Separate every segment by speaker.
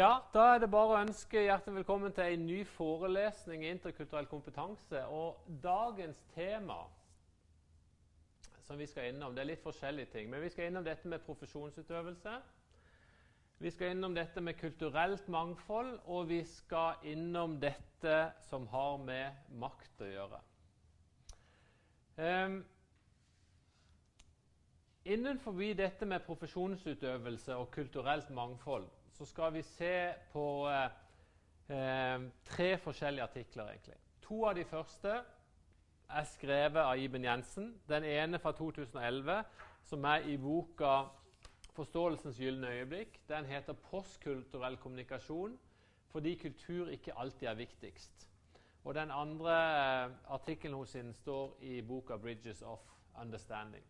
Speaker 1: Ja, da er det bare å ønske hjertelig velkommen til en ny forelesning i interkulturell kompetanse. Og dagens tema som vi skal innom, det er litt forskjellige ting. Men vi skal innom dette med profesjonsutøvelse. Vi skal innom dette med kulturelt mangfold, og vi skal innom dette som har med makt å gjøre. Um, innenfor dette med profesjonsutøvelse og kulturelt mangfold så skal vi se på eh, eh, tre forskjellige artikler. egentlig. To av de første er skrevet av Iben Jensen. Den ene fra 2011, som er i boka 'Forståelsens gylne øyeblikk'. Den heter 'Postkulturell kommunikasjon', fordi kultur ikke alltid er viktigst. Og Den andre eh, artikkelen hos henne står i boka 'Bridges of Understanding'.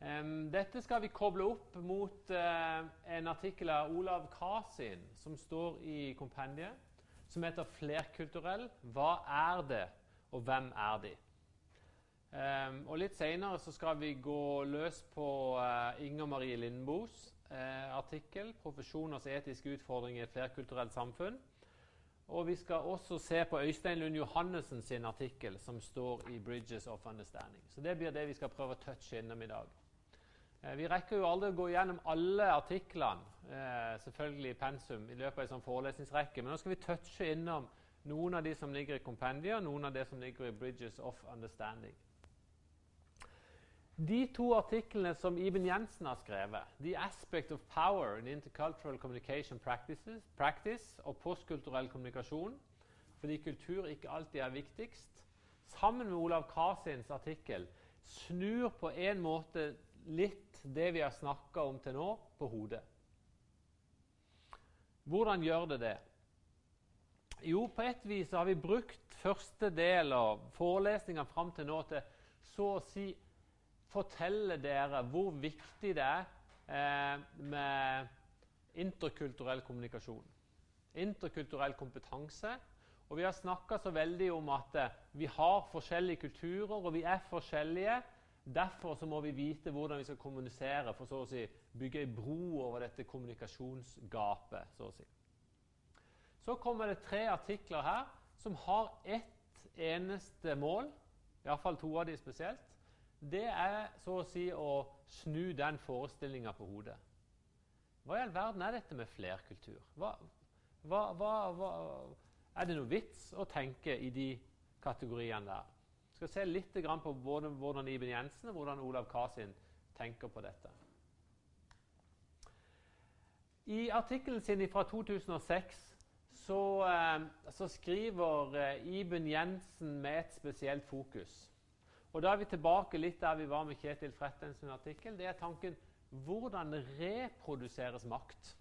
Speaker 1: Um, dette skal vi koble opp mot uh, en artikkel av Olav Kasin som står i kompendiet, som heter 'Flerkulturell hva er det, og hvem er de?' Um, og Litt senere skal vi gå løs på uh, Inger Marie Lindboes uh, artikkel 'Profesjoners etiske utfordringer i et flerkulturelt samfunn'. Og vi skal også se på Øystein Lund Johannessen sin artikkel som står i 'Bridges of Understanding'. Så Det blir det vi skal prøve å touche innom i dag. Eh, vi rekker jo aldri å gå gjennom alle artiklene eh, selvfølgelig i pensum i løpet av en sånn forelesningsrekke, men nå skal vi touche innom noen av de som ligger i kompendiet, og noen av de som ligger i Bridges of Understanding. De to artiklene som Iben Jensen har skrevet, 'The Aspect of Power in Intercultural Communication Practice' og 'Postkulturell kommunikasjon', fordi kultur ikke alltid er viktigst, sammen med Olav Kasins artikkel, snur på en måte litt det vi har snakka om til nå, på hodet. Hvordan gjør det det? Jo, på et vis har vi brukt første del av forelesninga fram til nå til så å si fortelle dere hvor viktig det er eh, med interkulturell kommunikasjon. Interkulturell kompetanse. Og vi har snakka så veldig om at eh, vi har forskjellige kulturer, og vi er forskjellige. Derfor må vi vite hvordan vi skal kommunisere for så å si bygge en bro over dette kommunikasjonsgapet. Så å si. Så kommer det tre artikler her som har ett eneste mål, iallfall to av de spesielt. Det er så å si å snu den forestillinga på hodet. Hva i all verden er dette med flerkultur? Hva, hva, hva, er det noe vits å tenke i de kategoriene der? Skal se litt på hvordan Iben Jensen og hvordan Olav Kasin tenker på dette. I artikkelen sin fra 2006 så, eh, så skriver eh, Iben Jensen med et spesielt fokus. Og Da er vi tilbake litt der vi var med Kjetil Frettens artikkel. Det er tanken hvordan reproduseres makt.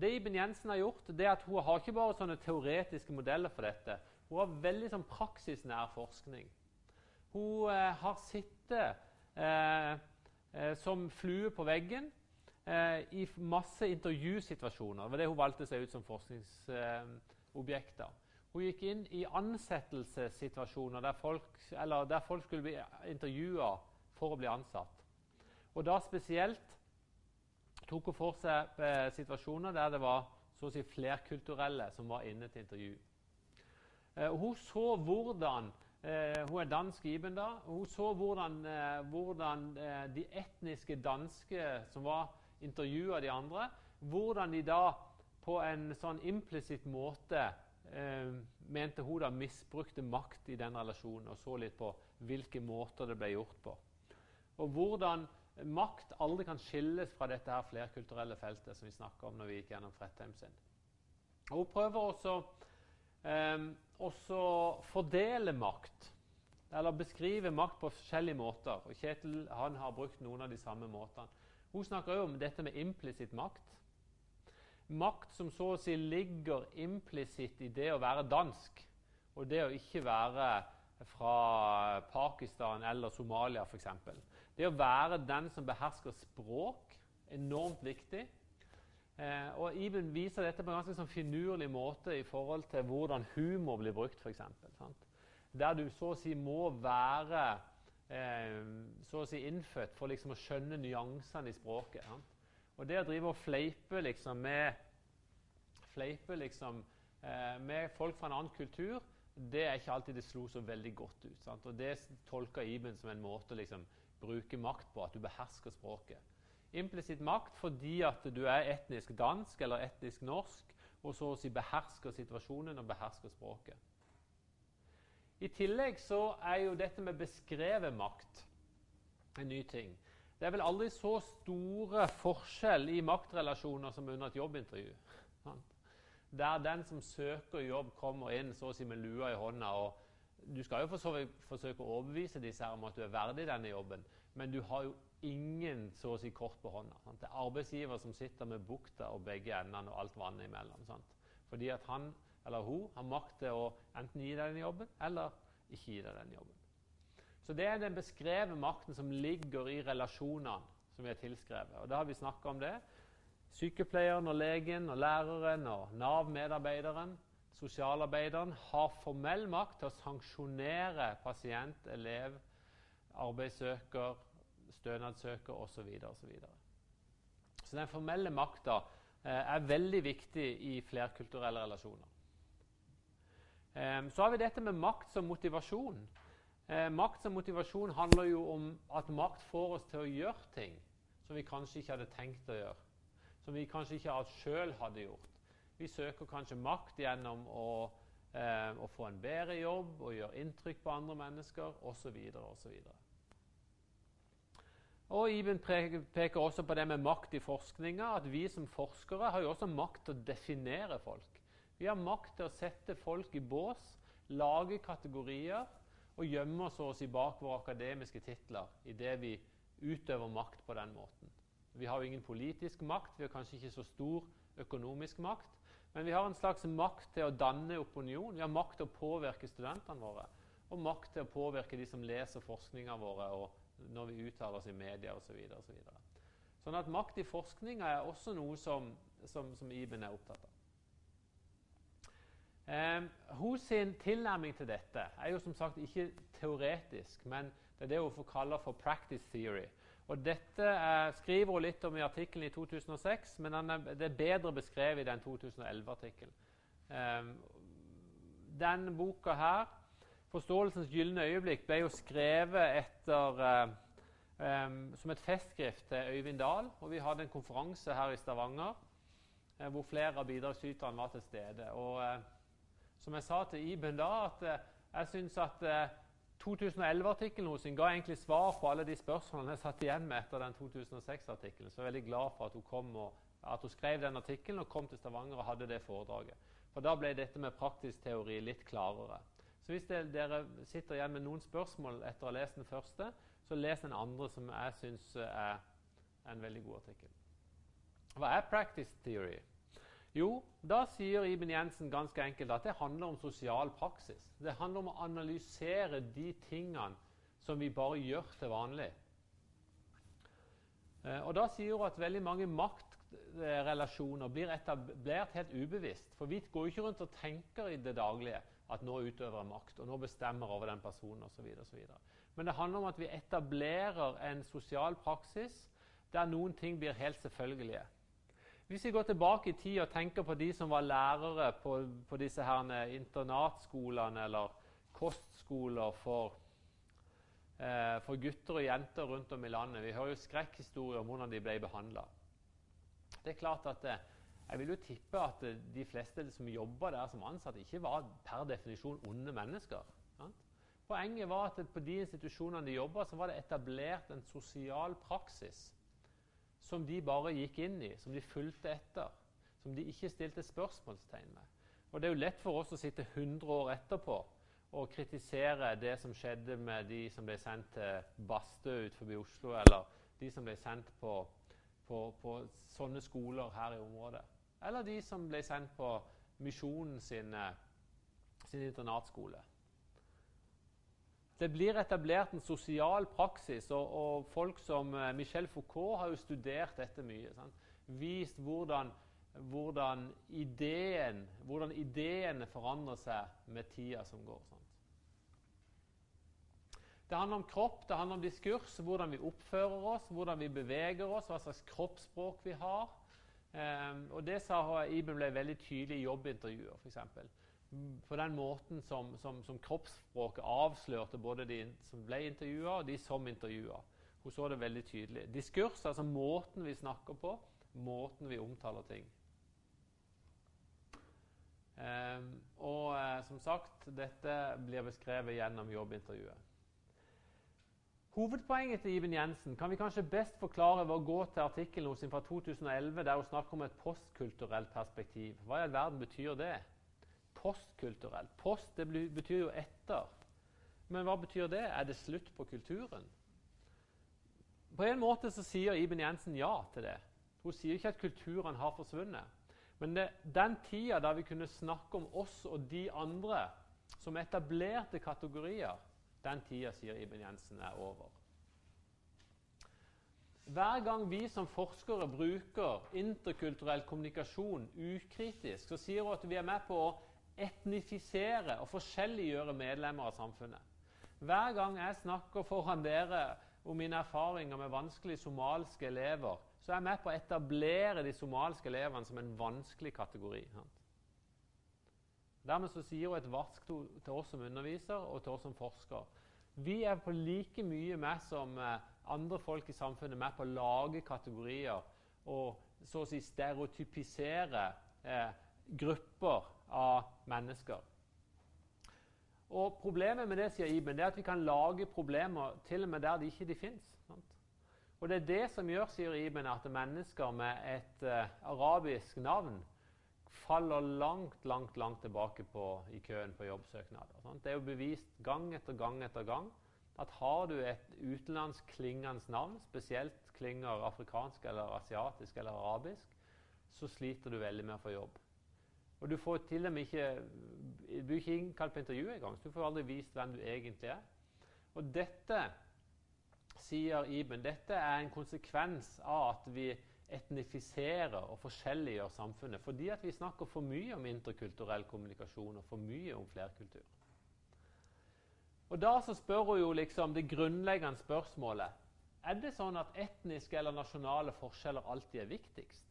Speaker 1: Det Iben Jensen har gjort, det er at hun har ikke bare sånne teoretiske modeller for dette. Hun har veldig sånn praksisnær forskning. Hun eh, har sittet eh, eh, som flue på veggen eh, i masse intervjusituasjoner. Det var det hun valgte seg ut som forskningsobjekter. hun gikk inn i ansettelsessituasjoner der folk, der folk skulle bli intervjua for å bli ansatt. Og da spesielt tok hun for seg eh, situasjoner der det var si flerkulturelle som var inne til intervju. Eh, hun så hvordan eh, Hun er dansk Iben, da. Hun så hvordan, eh, hvordan de etniske danske som var intervjua de andre, hvordan de da på en sånn implisitt måte mente hun da misbrukte makt i den relasjonen, og så litt på hvilke måter det ble gjort på. Og hvordan makt aldri kan skilles fra dette her flerkulturelle feltet som vi snakka om når vi gikk gjennom Fredheim sin. Og hun prøver også eh, også fordele makt. Eller beskrive makt på forskjellige måter. Og Kjetil han har brukt noen av de samme måtene. Hun snakker jo om dette med implisitt makt. Makt som så å si ligger implisitt i det å være dansk, og det å ikke være fra Pakistan eller Somalia f.eks. Det å være den som behersker språk, enormt viktig. Eh, og Iben viser dette på en ganske sånn finurlig måte i forhold til hvordan humor blir brukt, f.eks. Der du så å si må være eh, så å si innfødt for liksom å skjønne nyansene i språket. Sant? Og det å drive og fleipe liksom med, fleipe liksom, eh, med folk fra en annen kultur, det er ikke alltid det slo så veldig godt ut. Sant? Og Det tolker Iben som en måte å liksom, bruke makt på, at du behersker språket. Implisitt makt fordi at du er etnisk dansk eller etnisk norsk, og så å si behersker situasjonen og behersker språket. I tillegg så er jo dette med beskrevet makt en ny ting. Det er vel aldri så store forskjell i maktrelasjoner som under et jobbintervju. Der den som søker jobb, kommer inn så å si med lua i hånda. og Du skal jo forsøke å overbevise disse her om at du er verdig denne jobben, men du har jo ingen så å si kort på hånda. Sant? Det er arbeidsgiver som sitter med bukta og begge endene og alt vannet imellom. Sant? Fordi at han eller hun har makt til å enten gi deg den jobben eller ikke gi deg den jobben. Så det er den beskrevne makten som ligger i relasjonene som vi har tilskrevet. Og da har vi snakka om det. Sykepleieren og legen og læreren og Nav-medarbeideren, sosialarbeideren, har formell makt til å sanksjonere pasient, elev, arbeidssøker, stønadssøker osv. Så, videre, og så, så den formelle makta eh, er veldig viktig i flerkulturelle relasjoner. Eh, så har vi dette med makt som motivasjon. Eh, makt som motivasjon handler jo om at makt får oss til å gjøre ting som vi kanskje ikke hadde tenkt å gjøre. Som vi kanskje ikke sjøl hadde gjort. Vi søker kanskje makt gjennom å, eh, å få en bedre jobb og gjøre inntrykk på andre mennesker osv. osv. Og Iben peker også på det med makt i forskninga, at vi som forskere har jo også makt til å definere folk. Vi har makt til å sette folk i bås, lage kategorier og gjemme oss oss bak våre akademiske titler idet vi utøver makt på den måten. Vi har jo ingen politisk makt, vi har kanskje ikke så stor økonomisk makt, men vi har en slags makt til å danne opinion. Vi har makt til å påvirke studentene våre, og makt til å påvirke de som leser forskninga våre, og når vi uttaler oss i media osv. Så videre, så sånn at makt i forskninga er også noe som, som, som Iben er opptatt av. Um, hun sin tilnærming til dette er jo som sagt ikke teoretisk, men det er det hun kaller for 'practice theory'. Og Dette er, skriver hun litt om i artikkelen i 2006, men er, det er bedre beskrevet i den 2011-artikkelen. Um, den boka her, 'Forståelsens gylne øyeblikk', ble jo skrevet etter, eh, um, som et festskrift til Øyvind Dahl. og Vi hadde en konferanse her i Stavanger eh, hvor flere av bidragsyterne var til stede. og som jeg sa til Iben da, at eh, jeg syns at 2011-artikkelen hos henne ga egentlig svar på alle de spørsmålene jeg satt igjen med etter den 2006-artikkelen. Så jeg er veldig glad for at hun, kom og, at hun skrev den artikkelen og kom til Stavanger og hadde det foredraget. For da ble dette med praktisk teori litt klarere. Så hvis det, dere sitter igjen med noen spørsmål etter å ha lest den første, så les den andre, som jeg syns er en veldig god artikkel. Hva er practice theory? Jo, da sier Iben Jensen ganske enkelt at det handler om sosial praksis. Det handler om å analysere de tingene som vi bare gjør til vanlig. Eh, og Da sier hun at veldig mange maktrelasjoner blir etablert helt ubevisst. For vi går jo ikke rundt og tenker i det daglige at nå utøver jeg makt, og nå bestemmer over den personen osv. Men det handler om at vi etablerer en sosial praksis der noen ting blir helt selvfølgelige. Hvis vi går tilbake i tid og tenker på de som var lærere på, på disse her internatskolene eller kostskoler for, eh, for, gutter og jenter rundt om i landet Vi hører jo skrekkhistorier om hvordan de ble behandla. Det er klart at eh, jeg vil jo tippe at eh, de fleste som jobba der som ansatte, ikke var per definisjon onde mennesker. Sant? Poenget var at på de institusjonene de jobba, var det etablert en sosial praksis som de bare gikk inn i, som de fulgte etter, som de ikke stilte spørsmålstegn med. Og Det er jo lett for oss å sitte 100 år etterpå og kritisere det som skjedde med de som ble sendt til Bastø utenfor Oslo, eller de som ble sendt på, på, på, sånne skoler her i området. Eller de som ble sendt på Misjonen sin, sin internatskole. Det blir etablert en sosial praksis, og, og folk som uh, Michel Foucault har jo studert dette mye. Sant? Vist hvordan, hvordan, ideen, hvordan, ideene forandrer seg med tida som går. Sant? Det handler om kropp, det handler om diskurs, hvordan vi oppfører oss, hvordan vi beveger oss, hva slags kroppsspråk vi har. Um, og Det sa Iben ble veldig tydelig i jobbintervjuer, f.eks. På den måten som, som, som, kroppsspråket avslørte både de som ble intervjua, og de som intervjua. Hun så det veldig tydelig. Diskurs, altså måten vi snakker på, måten vi omtaler ting. Um, og uh, som sagt, dette blir beskrevet gjennom jobbintervjuet. Hovedpoenget til Iben Jensen kan vi kanskje best forklare ved å gå til artikkelen hos fra 2011, der hun snakker om et postkulturelt perspektiv. Hva i all verden betyr det? Postkulturelt. Post det betyr jo etter. Men hva betyr det? Er det slutt på kulturen? På en måte så sier Iben Jensen ja til det. Hun sier ikke at kulturen har forsvunnet. Men det, den tida da vi kunne snakke om oss og de andre som etablerte kategorier, den tida, sier Iben Jensen, er over. Hver gang vi som forskere bruker interkulturell kommunikasjon ukritisk, så sier hun at vi er med på å etnifisere og forskjelliggjøre medlemmer av samfunnet. Hver gang jeg snakker foran dere om mine erfaringer med vanskelige somalske elever, så er jeg med på å etablere de somalske elevene som en vanskelig kategori. Dermed så sier hun et varsk til oss som underviser og til oss som forsker. Vi er på like mye med som eh, andre folk i samfunnet med på å lage kategorier og så å si stereotypisere eh, grupper av mennesker. Og Problemet med det sier Iben, er at vi kan lage problemer til og med der de ikke de fins. Og det er det som gjør, sier Iben, at mennesker med et eh, arabisk navn faller langt, langt langt tilbake på, i køen på jobbsøknader. Sant? Det er jo bevist gang etter gang etter gang at har du et utenlandskklingende navn, spesielt klinger afrikansk eller asiatisk eller arabisk, så sliter du veldig med å få jobb. Og du får til og med ikke Du blir ikke innkalt på intervju engang, så du får aldri vist hvem du egentlig er. Og dette, sier Iben, dette er en konsekvens av at vi etnifiserer og forskjelliggjøre samfunnet. Fordi at vi snakker for mye om interkulturell kommunikasjon og for mye om flerkultur. Og Da så spør hun jo liksom det grunnleggende spørsmålet er det sånn at etniske eller nasjonale forskjeller alltid er viktigst.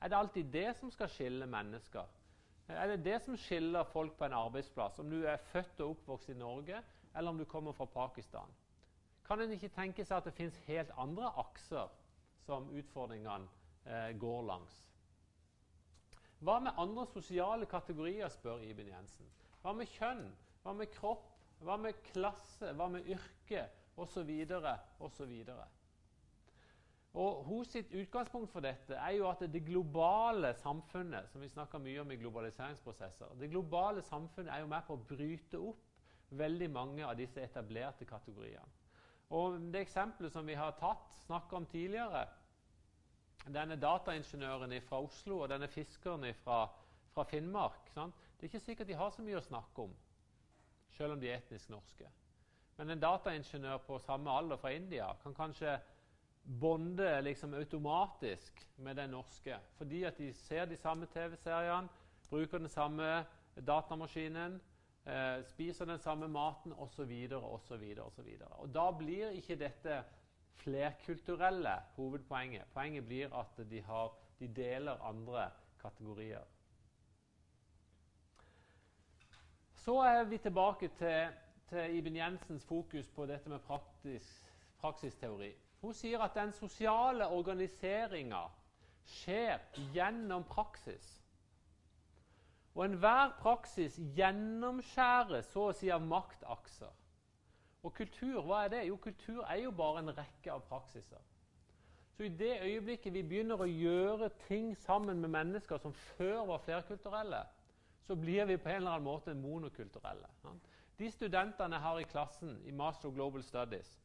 Speaker 1: Er det alltid det som skal skille mennesker? Er det det som skiller folk på en arbeidsplass, om du er født og oppvokst i Norge, eller om du kommer fra Pakistan? Kan en ikke tenke seg at det fins helt andre akser som utfordringene eh, går langs. Hva med andre sosiale kategorier, spør Iben Jensen. Hva med kjønn? Hva med kropp? Hva med klasse? Hva med yrke? Osv. osv. Og Hos sitt utgangspunkt for dette er jo at det globale samfunnet som vi snakker mye om i globaliseringsprosesser, det globale samfunnet er jo med på å bryte opp veldig mange av disse etablerte kategoriene. Og Det eksempelet som vi har tatt, snakka om tidligere, denne dataingeniøren fra Oslo og denne fiskeren fra, fra Finnmark sant? Det er ikke sikkert de har så mye å snakke om, selv om de er etnisk norske. Men en dataingeniør på samme alder fra India kan kanskje bonde liksom automatisk med den norske, fordi at de ser de samme TV-seriene, bruker den samme datamaskinen, eh, spiser den samme maten osv. osv. osv. Da blir ikke dette flerkulturelle hovedpoenget. Poenget blir at de, har, de deler andre kategorier. Så er vi tilbake til, til Iben Jensens fokus på dette med praktisk, praksisteori. Hun sier at den sosiale organiseringa skjer gjennom praksis. Og enhver praksis gjennomskjæres så å si av maktakser. Og kultur, hva er det? Jo, kultur er jo bare en rekke av praksiser. Så i det øyeblikket vi begynner å gjøre ting sammen med mennesker som før var flerkulturelle, så blir vi på en eller annen måte monokulturelle. De studentene jeg har i klassen i Master of Global Studies,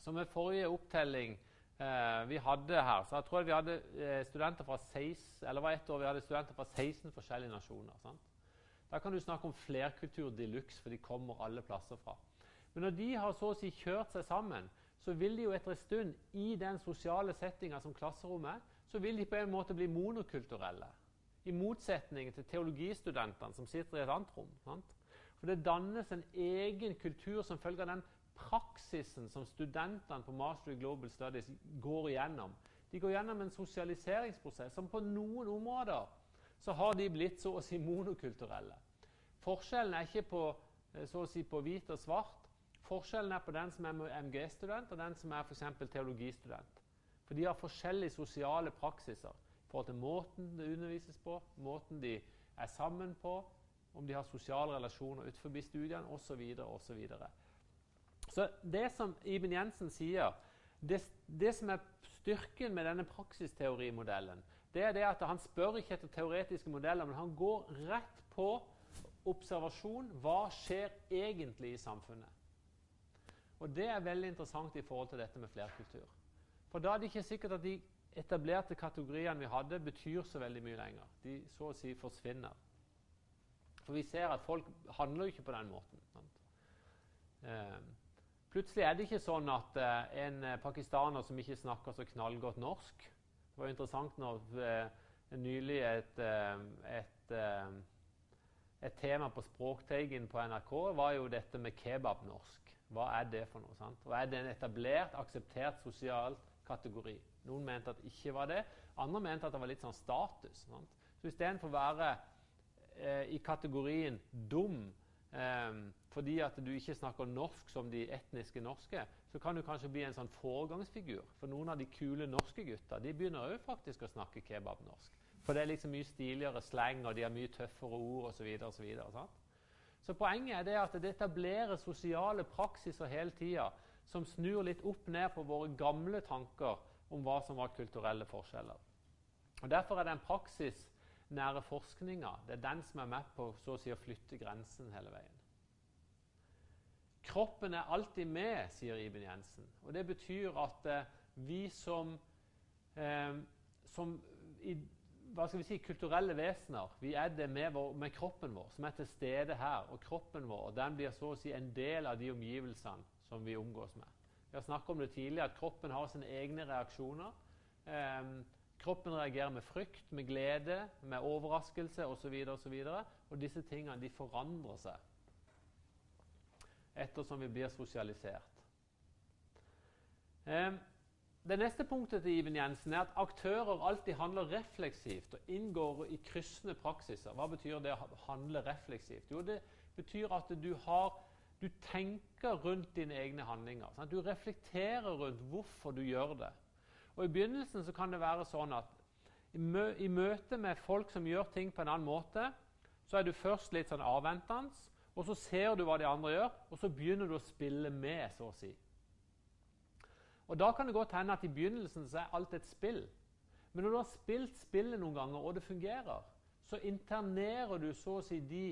Speaker 1: som ved forrige opptelling eh, vi hadde her, så jeg tror vi hadde eh, studenter fra 16, eller var et år vi hadde studenter fra 16 forskjellige nasjoner. Sant? Da kan du snakke om flerkultur de luxe, for de kommer alle plasser fra. Men når de har så å si kjørt seg sammen, så vil de jo etter en stund i den sosiale settinga som klasserommet så vil de på en måte bli monokulturelle. I motsetning til teologistudentene som sitter i et annet rom. Sant? For det dannes en egen kultur som følge av den praksisen som studentene på Master Global Studies går igjennom. De går gjennom en sosialiseringsprosess som på noen områder så har de blitt så å si monokulturelle. Forskjellen er ikke på, eh, så å si på hvit og svart. Forskjellen er på den som er MG-student, og den som er f.eks. teologistudent. For de har forskjellige sosiale praksiser i forhold til måten det undervises på, måten de er sammen på, om de har sosiale relasjoner utenfor studiene osv. Så, det som Iben Jensen sier, det, det, som er styrken med denne praksisteorimodellen, det er det at han spør ikke etter teoretiske modeller, men han går rett på observasjon. Hva skjer egentlig i samfunnet? Og Det er veldig interessant i forhold til dette med flerkultur. For da er det ikke sikkert at de etablerte kategoriene vi hadde, betyr så veldig mye lenger. De så å si forsvinner. For vi ser at folk handler jo ikke på den måten. Eh, plutselig er det ikke sånn at eh, en eh, pakistaner som ikke snakker så knallgodt norsk Det var jo interessant når eh, nylig et, et, et, tema på Språkteigen på NRK var jo dette med kebabnorsk. Hva er det for noe? sant? Og Er det en etablert, akseptert sosial kategori? Noen mente at det ikke var det. Andre mente at det var litt sånn status. Sant? Så istedenfor å være eh, i kategorien dum eh, fordi at du ikke snakker norsk som de etniske norske, så kan du kanskje bli en sånn foregangsfigur. For noen av de kule norske gutta de begynner òg faktisk å snakke kebabnorsk. For det er liksom mye stiligere slang, og de har mye tøffere ord osv. Så, så, videre, så, så poenget er det at det etablerer sosiale praksiser hele tida som snur litt opp ned på våre gamle tanker om hva som var kulturelle forskjeller. Og Derfor er det en praksis nære forskninga det er den som er med på så å, si, å flytte grensen hele veien. Kroppen er alltid med, sier Iben Jensen. Og Det betyr at eh, vi som, eh, som i, hva skal vi si, kulturelle vesener vi er det med, vår, med, kroppen vår, som er til stede her. Og kroppen vår den blir så å si en del av de omgivelsene som vi omgås med. Vi har snakket om det tidligere, at kroppen har sine egne reaksjoner. Eh, Kroppen reagerer med frykt, med glede, med overraskelse osv. Og, og, og disse tingene de forandrer seg ettersom vi blir sosialisert. Eh, det neste punktet til Iben Jensen er at aktører alltid handler refleksivt og inngår i kryssende praksiser. Hva betyr det å handle refleksivt? Jo, det betyr at du, har, du tenker rundt dine egne handlinger. Sant? Du reflekterer rundt hvorfor du gjør det. Og I begynnelsen så kan det være sånn at i, i møte med folk som gjør ting på en annen måte, så er du først litt sånn avventende, og så ser du hva de andre gjør, og så begynner du å spille med, så å si. Og Da kan det godt hende at i begynnelsen så er alt et spill. Men når du har spilt spillet noen ganger, og det fungerer, så internerer du så å si de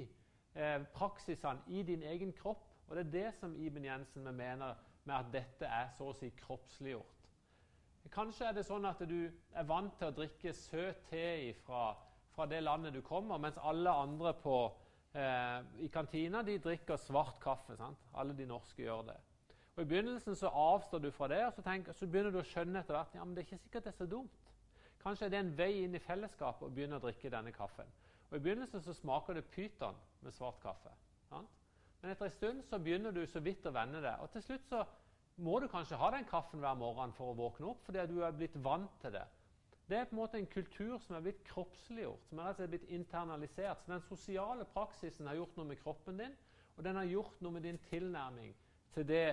Speaker 1: eh, praksisene i din egen kropp. Og Det er det som Iben Jensen mener med at dette er så å si kroppsliggjort. Kanskje er det sånn at du er vant til å drikke søt te fra, fra det landet du kommer, mens alle andre på, eh, i kantina de drikker svart kaffe. Sant? Alle de norske gjør det. Og I begynnelsen så avstår du fra det, og så, tenker, så begynner du å skjønne etter hvert ja, men det er ikke sikkert det er så dumt. Kanskje er det en vei inn i fellesskapet å begynne å drikke denne kaffen. Og I begynnelsen så smaker det pyton med svart kaffe. Sant? Men etter en stund så begynner du så vidt å venne det. Og til slutt så må du kanskje ha den kaffen hver morgen for å våkne opp, fordi du er blitt vant til det. Det er på en måte en kultur som er blitt kroppsliggjort, som er blitt internalisert. Så Den sosiale praksisen har gjort noe med kroppen din, og den har gjort noe med din tilnærming til det,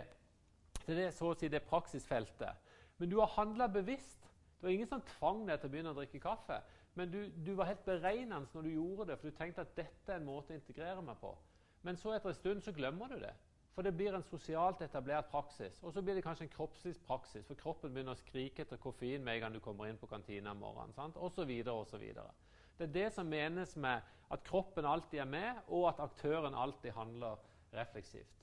Speaker 1: til det, si, det praksisfeltet. Men du har handla bevisst. Det var ingen som tvang deg til å begynne å drikke kaffe. Men du, du var helt beregnende når du gjorde det, for du tenkte at dette er en måte å integrere meg på. Men så etter en stund så glemmer du det. For det blir en sosialt etablert praksis. Og så blir det kanskje en kroppslig praksis, for kroppen begynner å skrike etter koffein med en gang du kommer inn på kantina om morgenen. Og så videre, og så videre. Det er det som menes med at kroppen alltid er med, og at aktøren alltid handler refleksivt.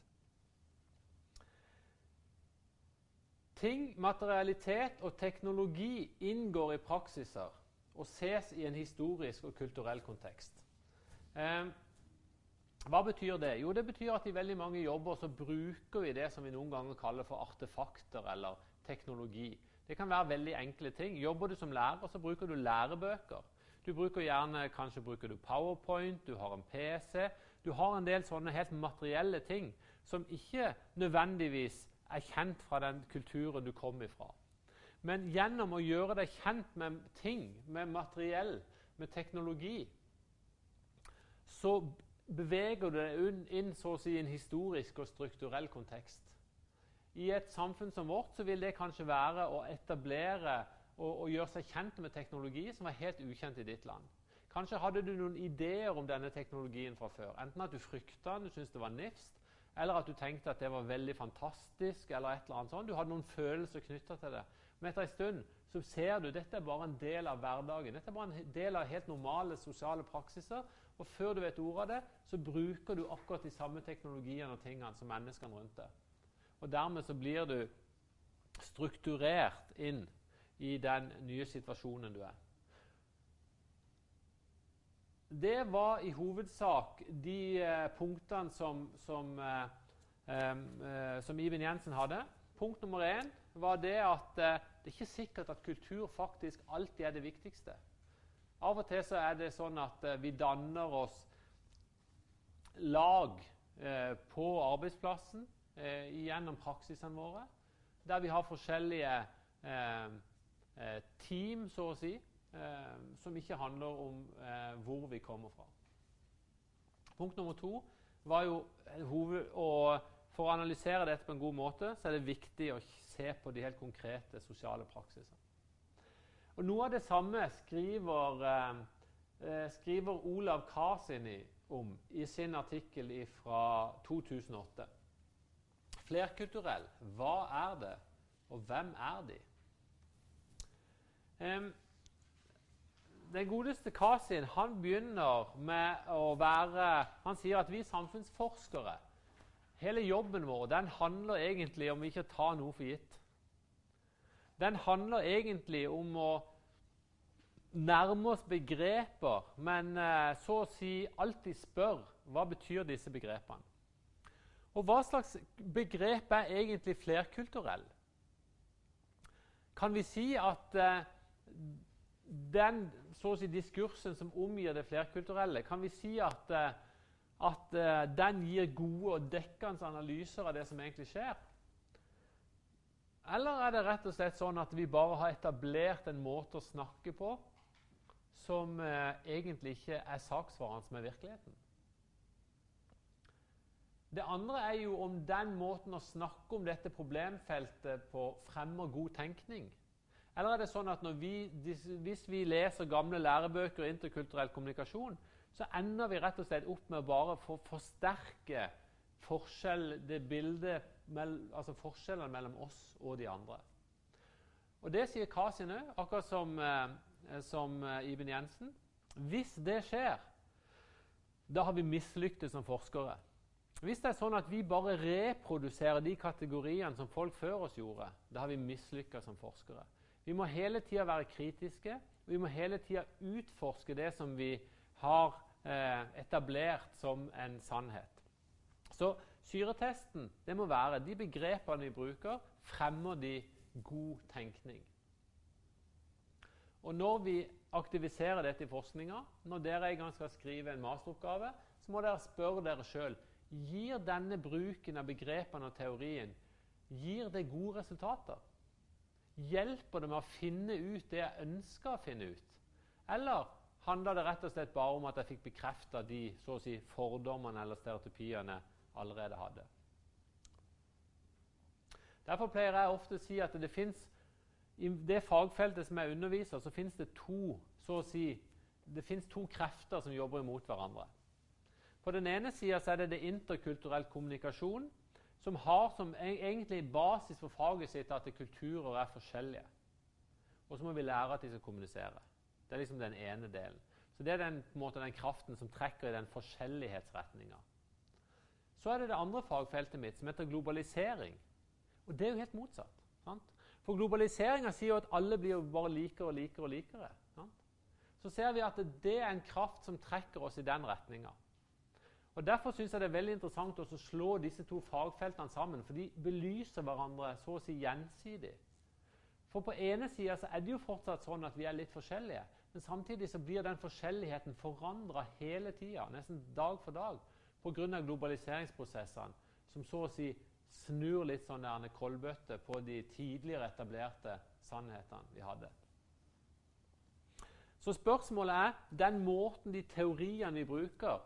Speaker 1: Ting, materialitet og teknologi inngår i praksiser og ses i en historisk og kulturell kontekst. Eh, hva betyr det? Jo, det betyr at i veldig mange jobber så bruker vi det som vi noen ganger kaller for artefakter eller teknologi. Det kan være veldig enkle ting. Jobber du som lærer, så bruker du lærebøker. Du bruker gjerne, Kanskje bruker du PowerPoint, du har en PC. Du har en del sånne helt materielle ting som ikke nødvendigvis er kjent fra den kulturen du kom ifra. Men gjennom å gjøre deg kjent med ting, med materiell, med teknologi, så beveger du deg inn så å si, en historisk og strukturell kontekst. I et samfunn som vårt så vil det kanskje være å etablere og, og gjøre seg kjent med teknologi som var helt ukjent i ditt land. Kanskje hadde du noen ideer om denne teknologien fra før. Enten at du frykta den, du syntes det var nifst, eller at du tenkte at det var veldig fantastisk. eller et eller annet sånt. Du hadde noen følelser knytta til det. Men etter en stund så ser du at dette er bare en del av hverdagen. Dette er bare en del av helt normale sosiale praksiser. Og før du vet ordet av det, så bruker du akkurat de samme teknologiene og tingene som menneskene rundt deg. Og dermed så blir du strukturert inn i den nye situasjonen du er. Det var i hovedsak de eh, punktene som, som, eh, eh, som, Iben Jensen hadde. Punkt nummer én var det at det er ikke sikkert at kultur faktisk alltid er det viktigste. Av og til så er det sånn at eh, vi danner oss lag eh, på arbeidsplassen gjennom praksisene våre, der vi har forskjellige team, så å si, eh, som ikke handler om eh, hvor vi kommer fra. Punkt nummer to var jo hoved, og For å analysere dette på en god måte så er det viktig å se på de helt konkrete sosiale praksisene. Og Noe av det samme skriver, eh, eh skriver Olav Karsini om i sin artikkel fra 2008. Flerkulturell, hva er det, og hvem er de? Um, den godeste Kasin han begynner med å være Han sier at vi samfunnsforskere Hele jobben vår den handler egentlig om ikke å ta noe for gitt. Den handler egentlig om å nærme oss begreper, men eh, så å si alltid spør hva betyr disse begrepene. Og hva slags begrep er egentlig flerkulturell? Kan vi si at eh, den så å si, diskursen som omgir det flerkulturelle, kan vi si at, eh, at den gir gode og dekkende analyser av det som egentlig skjer? Eller er det rett og slett sånn at vi bare har etablert en måte å snakke på som eh, egentlig ikke er saksvarende med virkeligheten? Det andre er jo om den måten å snakke om dette problemfeltet på fremmer god tenkning. Eller er det sånn at vi, hvis vi leser gamle lærebøker i interkulturell kommunikasjon, så ender vi rett og slett opp med å bare for, forsterke forskjell, det bildet, altså forskjellene mellom oss og de andre. Og Det sier Kasin òg, akkurat som, eh, som eh, Iben Jensen. Hvis det skjer, da har vi mislyktes som forskere. Hvis det er sånn at vi bare reproduserer de kategoriene som folk før oss gjorde, da har vi mislykkes som forskere. Vi må hele tida være kritiske. og Vi må hele tida utforske det som vi har eh, etablert som en sannhet. Så syretesten det må være de begrepene vi bruker, fremmer de god tenkning. Og Når vi aktiviserer dette i forskninga, når dere en gang skal skrive en masteroppgave, så må dere spørre dere sjøl gir denne bruken av begrepene og teorien gir det gode resultater. Hjelper det med å finne ut det jeg ønsker å finne ut? Eller handler det rett og slett bare om at jeg fikk bekrefta de så å si, fordommene eller stereotypiene allerede hadde? Derfor pleier jeg ofte å si at det finnes, i det fagfeltet som jeg underviser, så finnes det to så å si, det finnes to krefter som jobber imot hverandre. På den ene sida er det det interkulturell kommunikasjon, som har som egentlig basis for faget sitt at kulturer er forskjellige. Og så må vi lære at de skal kommunisere. Det er liksom den ene delen. Så Det er den, måte, den kraften som trekker i den forskjellighetsretninga. Så er det det andre fagfeltet mitt, som heter globalisering. Og det er jo helt motsatt. Sant? For globaliseringa sier jo at alle blir bare likere og likere og likere. Sant? Så ser vi at det er en kraft som trekker oss i den retninga. Og Derfor synes jeg det er veldig interessant å slå disse to fagfeltene sammen, for de belyser hverandre så å si gjensidig. For På ene sida er det jo fortsatt sånn at vi er litt forskjellige, men samtidig så blir den forskjelligheten forandra hele tida, nesten dag for dag, pga. globaliseringsprosessene som så å si snur litt sånn kolbøtte på de tidligere etablerte sannhetene vi hadde. Så spørsmålet er den måten de teoriene vi bruker,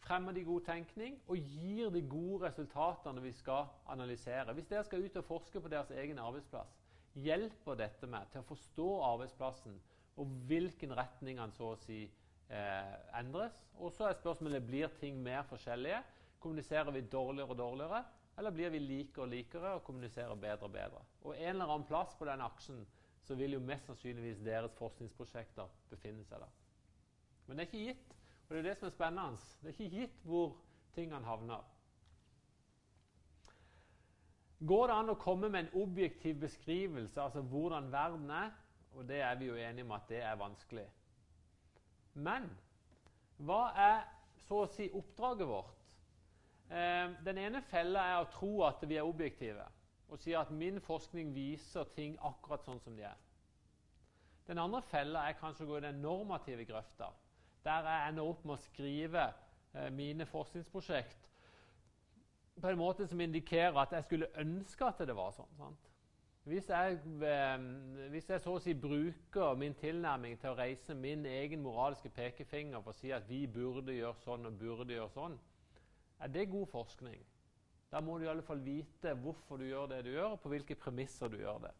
Speaker 1: fremmer de god tenkning og gir de gode resultatene vi skal analysere. Hvis dere skal ut og forske på deres egen arbeidsplass, hjelper dette meg til å forstå arbeidsplassen og hvilken retning han så å si eh, endres. Og så er spørsmålet blir ting mer forskjellige. Kommuniserer vi dårligere og dårligere, eller blir vi likere og likere og kommuniserer bedre og bedre? Og en eller annen plass på den aksen så vil jo mest sannsynligvis deres forskningsprosjekter befinne seg der. Men det er ikke gitt, og det er det som er spennende. Det er ikke gitt hvor tingene havner. Går det an å komme med en objektiv beskrivelse, altså hvordan verden er? Og det er vi jo enige om at det er vanskelig. Men hva er så å si oppdraget vårt? Eh, den ene fella er å tro at vi er objektive og si at min forskning viser ting akkurat sånn som de er. Den andre fella er kanskje å gå i den normative grøfta, der jeg ender opp med å skrive eh, mine forskningsprosjekt på en måte som indikerer at jeg skulle ønske at det var sånn. Sant? Hvis jeg, eh, hvis jeg, så å si bruker min tilnærming til å reise min egen moralske pekefinger for å si at vi burde gjøre sånn og burde gjøre sånn, er det god forskning? Da må du i alle fall vite hvorfor du gjør det du gjør, og på hvilke premisser du gjør det.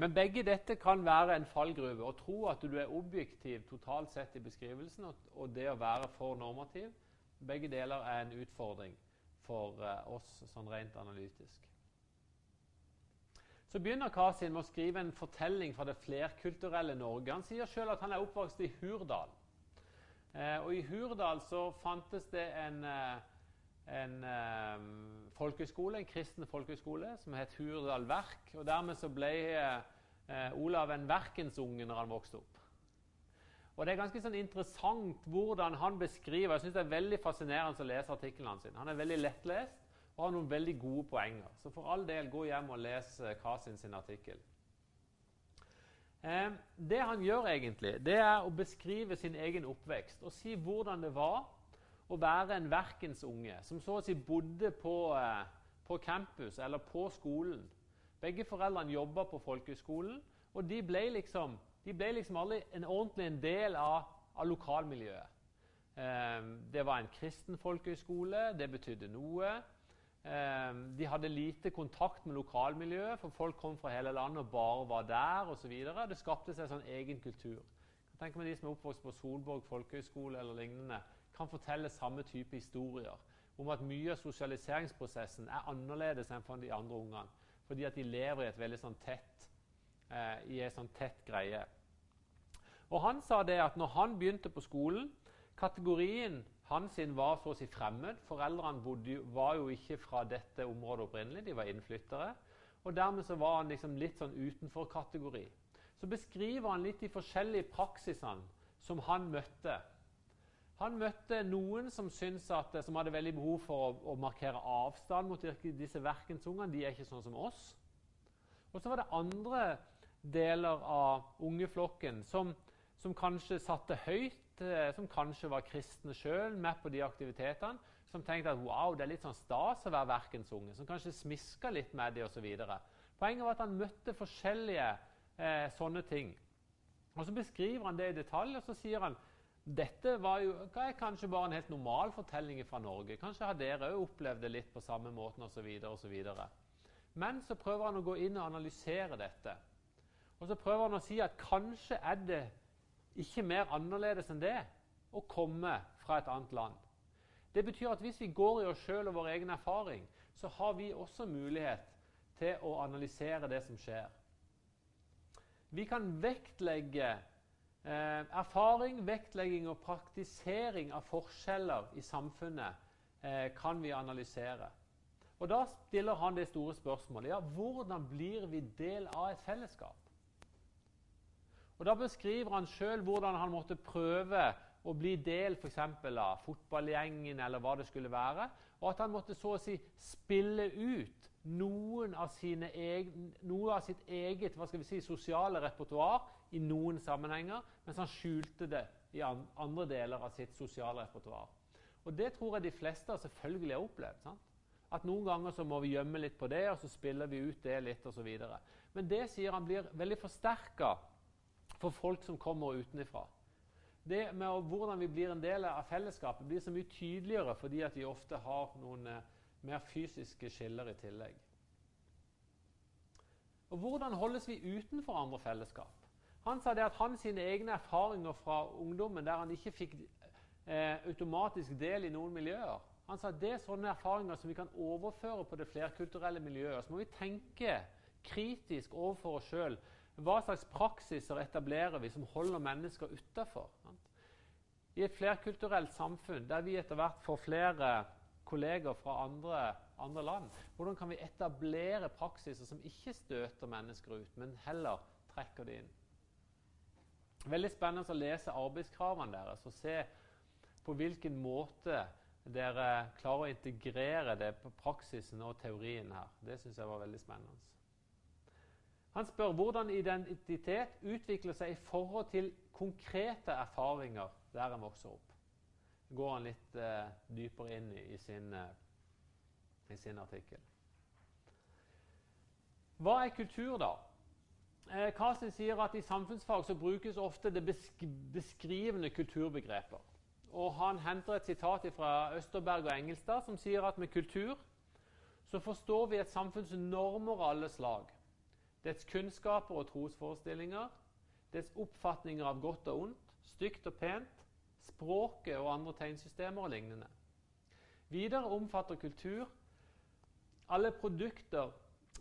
Speaker 1: Men begge dette kan være en fallgruve. Å tro at du er objektiv totalt sett i beskrivelsen, og, det å være for normativ, begge deler er en utfordring for uh, oss sånn rent analytisk. Så begynner Kasin med å skrive en fortelling fra det flerkulturelle Norge. Han sier sjøl at han er oppvokst i Hurdal. Eh, og I Hurdal så fantes det en, eh, en eh, folkeskole, en kristen folkeskole som het Hurdal Verk. og Dermed så ble eh, Olav en verkensunge når han vokste opp. Og Det er ganske sånn interessant hvordan han beskriver Jeg synes det er veldig fascinerende å lese artiklene sine. Han er veldig lettlest og har noen veldig gode poenger. Så for all del, gå hjem og les Kasin sin artikkel. Eh, det han gjør, egentlig, det er å beskrive sin egen oppvekst og si hvordan det var å være en verkensunge som så å si bodde på, eh, på campus eller på skolen. Begge foreldrene jobba på folkehøyskolen, og de ble liksom, de ble liksom alle en ordentlig en del av, av lokalmiljøet. Eh, det var en kristen folkehøyskole, det betydde noe. Ehm, de hadde lite kontakt med lokalmiljøet, for folk kom fra hele landet og bare var der osv. Det skapte seg sånn egen kultur. Tenk om De som er oppvokst på Solborg folkehøgskole eller lignende, kan fortelle samme type historier om at mye av sosialiseringsprosessen er annerledes enn for de andre ungene. Fordi at de lever i et veldig sånn tett, eh, i en sånn tett greie. Og Han sa det at når han begynte på skolen, kategorien hans var så å si fremmed. Foreldrene bodde, var jo ikke fra dette området opprinnelig, de var innflyttere. Og Dermed så var han liksom litt sånn utenfor kategori. Så beskriver han litt de forskjellige praksisene som han møtte. Han møtte noen som, at, som hadde veldig behov for å, å markere avstand mot disse verkensungene. De er ikke sånn som oss. Og så var det andre deler av ungeflokken som, som kanskje satte høyt som kanskje var kristne sjøl, med på de aktivitetene, som tenkte at wow, det er litt sånn stas å være verkensunge, som kanskje smiska litt med det osv. Poenget var at han møtte forskjellige eh, sånne ting. Og Så beskriver han det i detalj, og så sier han dette var jo, er kanskje bare en helt normal fortelling fra Norge. Kanskje har dere òg opplevd det litt på samme måten osv. Men så prøver han å gå inn og analysere dette. Og så prøver han å si at kanskje er det ikke mer annerledes enn det å komme fra et annet land. Det betyr at hvis vi går i oss sjøl og vår egen erfaring, så har vi også mulighet til å analysere det som skjer. Vi kan vektlegge eh, erfaring, vektlegging og praktisering av forskjeller i samfunnet. Eh, kan vi analysere. Og Da stiller han det store spørsmålet ja, hvordan blir vi del av et fellesskap. Og Da beskriver han sjøl hvordan han måtte prøve å bli del for eksempel, av fotballgjengen eller hva det skulle være, og at han måtte så å si spille ut noen av egen, noe av sitt eget hva skal vi si, sosiale repertoar i noen sammenhenger, mens han skjulte det i andre deler av sitt sosiale repertoar. Og det tror jeg de fleste selvfølgelig har opplevd. sant? At noen ganger så må vi gjemme litt på det, og så spiller vi ut det litt osv. Men det sier han blir veldig forsterka for folk som kommer utenfra. Det med hvordan vi blir en del av fellesskapet, blir så mye tydeligere fordi at vi ofte har noen eh, mer fysiske skiller i tillegg. Og Hvordan holdes vi utenfor andre fellesskap? Han sa det at han sine egne erfaringer fra ungdommen, der han ikke fikk eh, automatisk del i noen miljøer, han sa at det er sånne erfaringer som vi kan overføre på det flerkulturelle miljøet. Så må vi tenke kritisk overfor oss sjøl. Hva slags praksiser etablerer vi som holder mennesker utafor? I et flerkulturelt samfunn der vi etter hvert får flere kolleger fra andre, andre, land, hvordan kan vi etablere praksiser som ikke støter mennesker ut, men heller trekker det inn? Veldig spennende å lese arbeidskravene deres og se på hvilken måte dere klarer å integrere det på praksisen og teorien her. Det syns jeg var veldig spennende. Han spør hvordan identitet utvikler seg i forhold til konkrete erfaringer der en vokser opp. Det går han litt eh, dypere inn i, i, sin, eh, i sin artikkel. Hva er kultur, da? Eh, Karlsen sier at i samfunnsfag så brukes ofte det besk beskrivende kulturbegreper. Og han henter et sitat fra Østerberg og Engelstad som sier at med kultur så forstår vi et samfunns normer av alle slag. Dets kunnskaper og trosforestillinger, dets oppfatninger av godt og ondt, stygt og pent, språket og andre tegnsystemer og lignende. Videre omfatter kultur alle produkter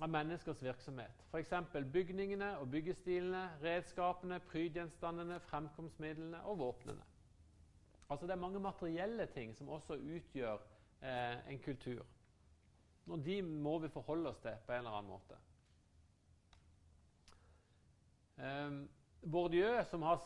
Speaker 1: av menneskers virksomhet. F.eks. bygningene og byggestilene, redskapene, prydgjenstandene, fremkomstmidlene og våpnene. Altså Det er mange materielle ting som også utgjør eh, en kultur. Og de må vi forholde oss til på en eller annen måte. Um, Bourdieu, som har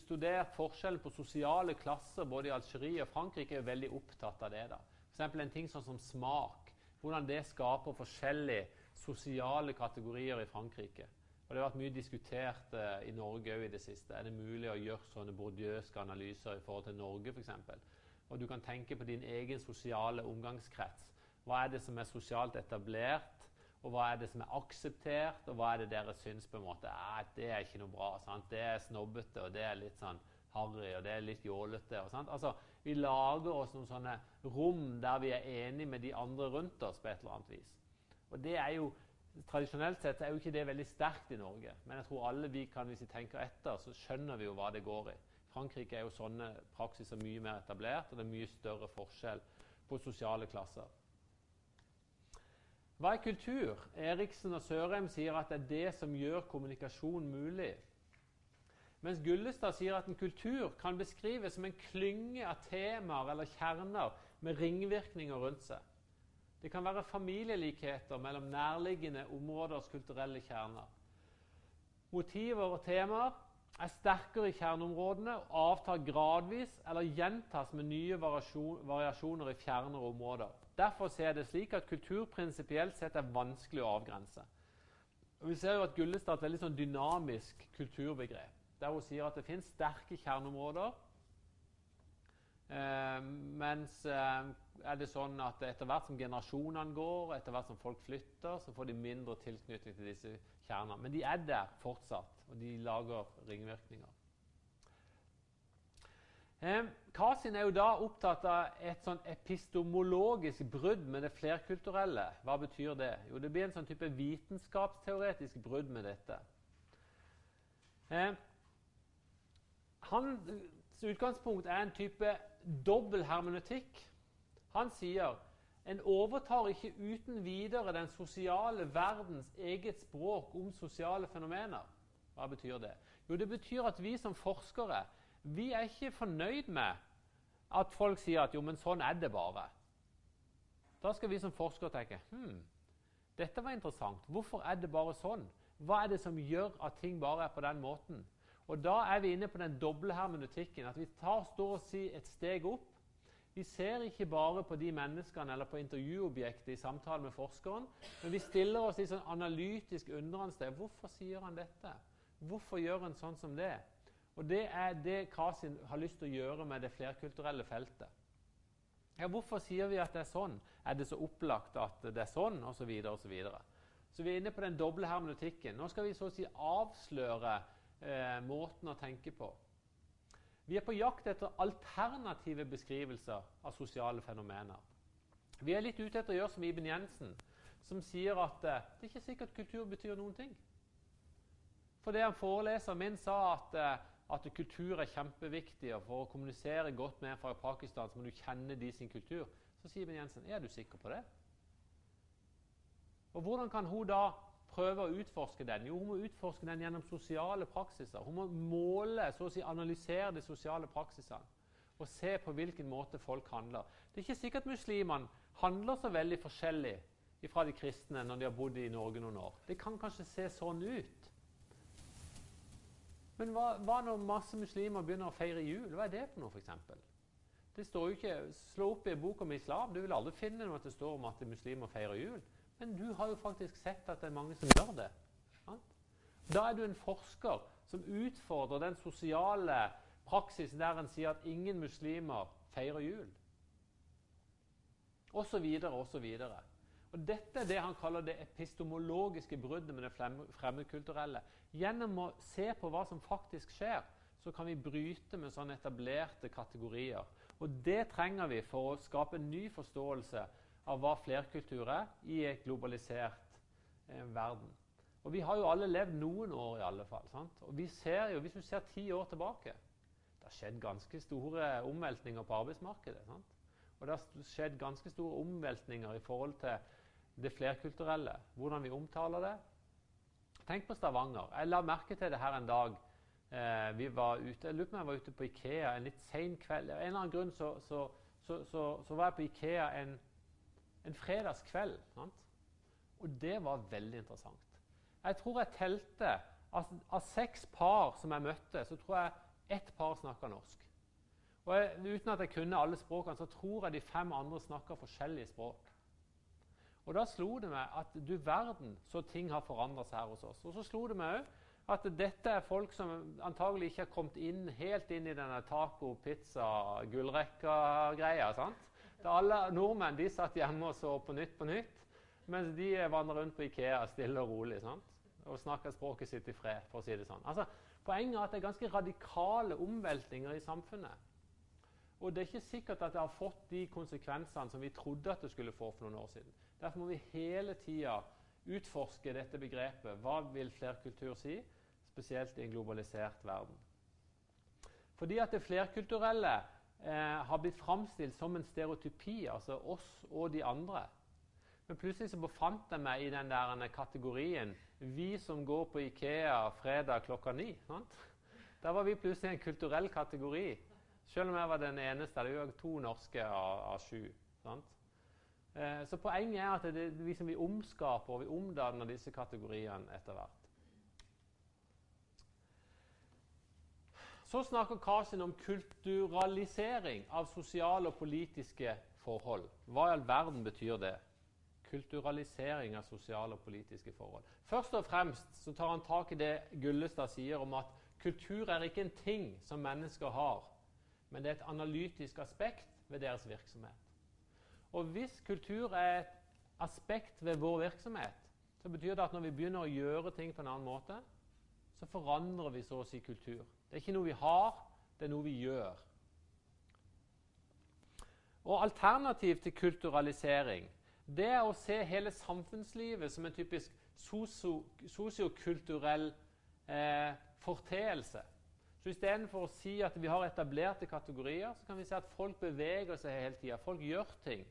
Speaker 1: studert forskjellen på sosiale klasser både i Algerie og Frankrike, er veldig opptatt av det. da. F.eks. en ting sånn som smak. Hvordan det skaper forskjellige sosiale kategorier i Frankrike. Og Det har vært mye diskutert uh, i Norge òg i det siste. Er det mulig å gjøre sånne bourdieuske analyser i forhold til Norge f.eks.? Og du kan tenke på din egen sosiale omgangskrets. Hva er det som er sosialt etablert, og hva er det som er akseptert, og hva er det dere syns på en måte at det er ikke noe bra. Sant? Det er snobbete, og det er litt sånn harry, og det er litt jålete. Altså, vi lager oss noen sånne rom der vi er enige med de andre rundt oss på et eller annet vis. Og det er jo Tradisjonelt sett er jo ikke det veldig sterkt i Norge, men jeg tror alle vi kan, hvis vi tenker etter, så skjønner vi jo hva det går i. Frankrike er jo sånne praksiser mye mer etablert, og det er mye større forskjell på sosiale klasser. Hva er kultur? Eriksen og Sørheim sier at det er det som gjør kommunikasjon mulig. Mens Gullestad sier at en kultur kan beskrives som en klynge av temaer eller kjerner med ringvirkninger rundt seg. Det kan være familielikheter mellom nærliggende områders kulturelle kjerner. Motiver og temaer er sterkere i kjerneområdene og avtar gradvis eller gjentas med nye variasjoner i fjernere områder. Derfor ser jeg det slik at kultur prinsipielt sett er vanskelig å avgrense. Og vi ser jo at Gullestad er et veldig sånn dynamisk kulturbegrep, der hun sier at det finnes sterke kjerneområder Eh, mens eh, er det sånn at etter hvert som generasjonene går, etter hvert som folk flytter, så får de mindre tilknytning til disse kjernene. Men de er der fortsatt, og de lager ringvirkninger. Kasin er jo da opptatt av et sånn epistemologisk brudd med det flerkulturelle. Hva betyr det? Jo, det blir en sånn type vitenskapsteoretisk brudd med dette. Hans utgangspunkt er en type dobbel hermeneutikk. Han sier en overtar ikke uten videre den sosiale verdens eget språk om sosiale fenomener. Hva betyr det? Jo, det betyr at vi som forskere vi er ikke fornøyd med at folk sier at jo, men sånn er det bare. Da skal vi som forskere tenke hm, dette var interessant. Hvorfor er det bare sånn? Hva er det som gjør at ting bare er på den måten? Og Da er vi inne på den doble hermenutikken. At vi tar står og si et steg opp. Vi ser ikke bare på de menneskene eller på intervjuobjektet i samtale med forskeren, men vi stiller oss i sånn analytisk undrende. Hvorfor sier han dette? Hvorfor gjør en sånn som det? Og Det er det Krasin har lyst til å gjøre med det flerkulturelle feltet. Ja, hvorfor sier vi at det er sånn? Er det så opplagt at det er sånn? Og så videre, og så videre. Så vi er inne på den doble hermeneutikken. Nå skal vi så å si avsløre eh, måten å tenke på. Vi er på jakt etter alternative beskrivelser av sosiale fenomener. Vi er litt ute etter å gjøre som Iben Jensen, som sier at eh, det er ikke sikkert kultur betyr noen ting. For det en foreleser min sa at eh, at kultur er kjempeviktig, og for å kommunisere godt med en fra Pakistan så må du kjenne de sin kultur. Så sier Ben Jensen er du sikker på det? Og Hvordan kan hun da prøve å utforske den? Jo, Hun må utforske den gjennom sosiale praksiser. Hun må måle, så å si analysere de sosiale praksisene og se på hvilken måte folk handler. Det er ikke sikkert muslimene handler så veldig forskjellig fra de kristne når de har bodd i Norge noen år. Det kan kanskje se sånn ut. Men hva, hva, når masse muslimer begynner å feire jul? Hva er det for noe, f.eks.? Det står jo ikke, Slå opp i en bok om islam. Du vil aldri finne noe at det står om at muslimer feirer jul. Men du har jo faktisk sett at det er mange som gjør det. Da er du en forsker som utfordrer den sosiale praksisen der en sier at ingen muslimer feirer jul. Og så videre og så videre. Og Dette er det han kaller det epistemologiske bruddet med det fremmedkulturelle. Gjennom å se på hva som faktisk skjer, så kan vi bryte med sånne etablerte kategorier. Og Det trenger vi for å skape en ny forståelse av hva flerkultur er i et globalisert eh, verden. Og Vi har jo alle levd noen år, i alle fall. Sant? Og vi ser jo, Hvis du ser ti år tilbake Det har skjedd ganske store omveltninger på arbeidsmarkedet. Sant? Og det har skjedd ganske store omveltninger i forhold til det flerkulturelle, hvordan vi omtaler det. Tenk på Stavanger. Jeg la merke til det her en dag. Eh, vi var ute, Jeg lurer på om jeg var ute på Ikea en litt sen kveld. Av en eller annen grunn så, så, så, så, var jeg på Ikea en, en fredagskveld. Sant? Og det var veldig interessant. Jeg tror jeg telte av, av seks par som jeg møtte, så tror jeg ett par snakka norsk. Og jeg, Uten at jeg kunne alle språkene, så tror jeg de fem andre snakka forskjellige språk. Og Da slo det meg at du verden så ting har forandra seg her hos oss. Og så slo det meg òg at dette er folk som antagelig ikke har kommet inn, helt inn i denne taco-pizza-gullrekka-greia. Da alle nordmenn de satt hjemme og så på Nytt på Nytt, mens de vandra rundt på Ikea stille og rolig sant? og snakka språket sitt i fred. for å si det sånn. Altså, Poenget er at det er ganske radikale omveltninger i samfunnet. Og det er ikke sikkert at det har fått de konsekvensene som vi trodde at det skulle få for noen år siden. Derfor må vi hele tida utforske dette begrepet. Hva vil flerkultur si? Spesielt i en globalisert verden. Fordi at det flerkulturelle eh, har blitt framstilt som en stereotypi, altså oss og de andre. Men plutselig så befant jeg meg i den der kategorien 'vi som går på Ikea fredag klokka ni'. Sant? Da var vi plutselig en kulturell kategori. Selv om jeg var den eneste. Det jo to norske av, av sju. Sant? Eh, så poenget er at det, liksom vi omskaper og vi omdanner disse kategoriene etter hvert. Så snakker Kasin om kulturalisering av sosiale og politiske forhold. Hva i all verden betyr det? Kulturalisering av sosiale og politiske forhold. Først og fremst så tar han tak i det Gullestad sier om at kultur er ikke en ting som mennesker har, men det er et analytisk aspekt ved deres virksomhet. Og hvis kultur er et aspekt ved vår virksomhet, så betyr det at når vi begynner å gjøre ting på en annen måte, så forandrer vi så å si kultur. Det er ikke noe vi har, det er noe vi gjør. Og Alternativ til kulturalisering det er å se hele samfunnslivet som en typisk sosiokulturell eh, forteelse. Så Istedenfor å si at vi har etablerte kategorier, så kan vi si at folk beveger seg hele tida. Folk gjør ting.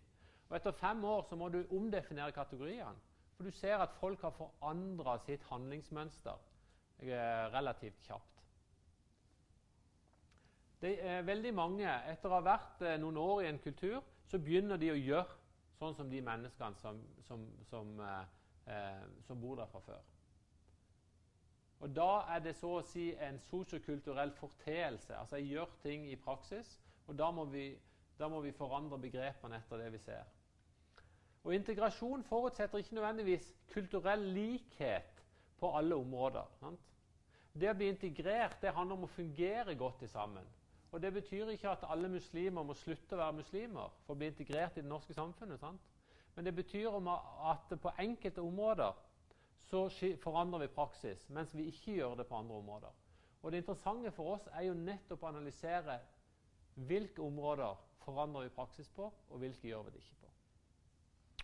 Speaker 1: Og Etter fem år så må du omdefinere kategoriene. For du ser at folk har forandra sitt handlingsmønster eh, relativt kjapt. Det er veldig mange, Etter å ha vært eh, noen år i en kultur, så begynner de å gjøre sånn som de menneskene som, som, som, eh, eh som bor der fra før. Og Da er det så å si en sosiokulturell forteelse. Altså jeg gjør ting i praksis, og da må vi, da må vi forandre begrepene etter det vi ser. Og Integrasjon forutsetter ikke nødvendigvis kulturell likhet på alle områder. Sant? Det å bli integrert det handler om å fungere godt sammen. Og Det betyr ikke at alle muslimer må slutte å være muslimer for å bli integrert i det norske samfunnet. Sant? Men det betyr at på enkelte områder så forandrer vi praksis, mens vi ikke gjør det på andre områder. Og Det interessante for oss er jo nettopp å analysere hvilke områder forandrer vi praksis på, og hvilke gjør vi det ikke på.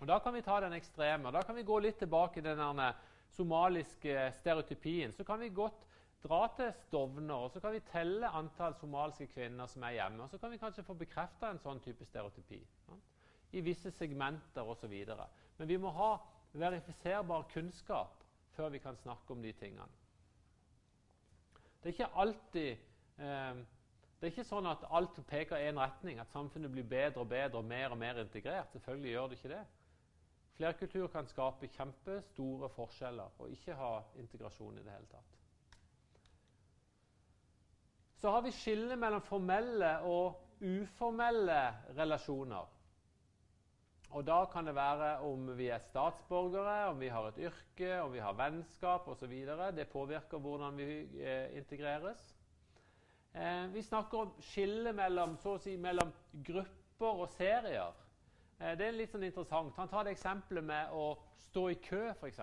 Speaker 1: Og Da kan vi ta den ekstreme. og Da kan vi gå litt tilbake til den somaliske stereotypien. Så kan vi godt dra til Stovner og så kan vi telle antall somaliske kvinner som er hjemme. Og så kan vi kanskje få bekrefta en sånn type stereotypi ja? i visse segmenter osv. Men vi må ha verifiserbar kunnskap før vi kan snakke om de tingene. Det er ikke alltid eh, det er ikke sånn at alt peker i én retning, at samfunnet blir bedre og bedre og mer og mer integrert. Selvfølgelig gjør det ikke det. Flerkultur kan skape kjempestore forskjeller og ikke ha integrasjon i det hele tatt. Så har vi skillet mellom formelle og uformelle relasjoner. Og Da kan det være om vi er statsborgere, om vi har et yrke, om vi har vennskap osv. Det påvirker hvordan vi eh, integreres. Eh, vi snakker om skillet mellom, si, mellom, grupper og serier. Eh, det er litt sånn interessant. Han tar det eksempelet med å stå i kø, f.eks.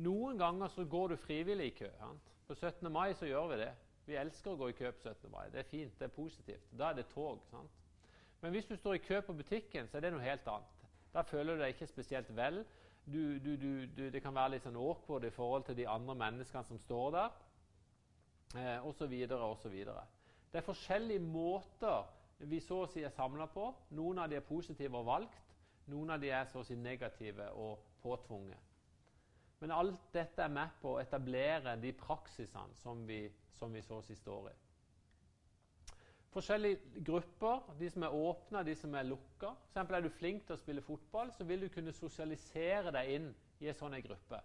Speaker 1: Noen ganger så går du frivillig i kø. Sant? På 17. mai så gjør vi det. Vi elsker å gå i kø på 17. mai. Det er fint, det er positivt. Da er det tog. sant? Men hvis du står i kø på butikken, så er det noe helt annet. Da føler du deg ikke spesielt vel. Du, du, du, det kan være litt sånn awkward i forhold til de andre menneskene som står der, eh, osv. osv. Det er forskjellige måter vi så å si er samla på. Noen av de er positive og valgt. Noen av de er så å si negative og påtvunget. Men alt dette er med på å etablere de praksisene som vi, som vi så å si står i. Forskjellige grupper, de som er åpne, de som er lukka. For er du flink til å spille fotball, så vil du kunne sosialisere deg inn i en sånn gruppe.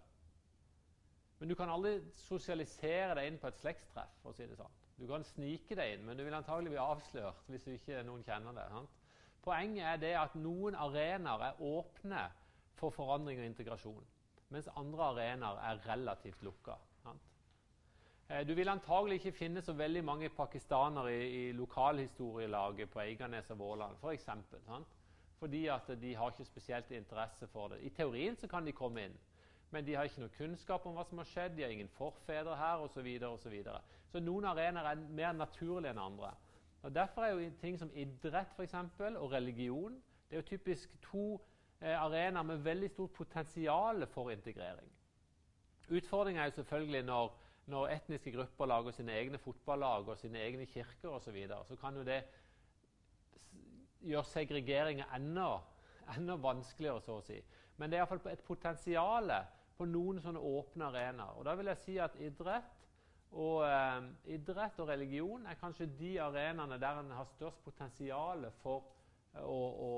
Speaker 1: Men du kan aldri sosialisere deg inn på et slektstreff. for å si det sånn. Du kan snike deg inn, men du vil antagelig bli avslørt hvis ikke noen kjenner det. Sant? Poenget er det at noen arenaer er åpne for forandring og integrasjon mens andre arenaer er relativt lukka. Sant? du vil antagelig ikke finne så veldig mange pakistanere i, i lokalhistorielaget på Eiganes og Våland For eksempel? Fordi at de har ikke spesielt interesse for det. I teorien så kan de komme inn, men de har ikke noe kunnskap om hva som har skjedd. De har ingen forfedre her osv. Så, noen arenaer er mer naturlige enn andre. Og Derfor er jo ting som idrett for eksempel, og religion det er jo typisk to Eh, arenaer med veldig stort potensial for integrering. Utfordringen er jo selvfølgelig når, når, etniske grupper lager sine egne fotballag og sine egne kirker osv. Så, videre, så kan jo det gjøre segregeringa enda, enda vanskeligere, så å si. Men det er iallfall et potensial på noen sånne åpne arenaer. Og da vil jeg si at idrett og, eh, idrett og religion er kanskje de arenaene der en har størst potensial for å, å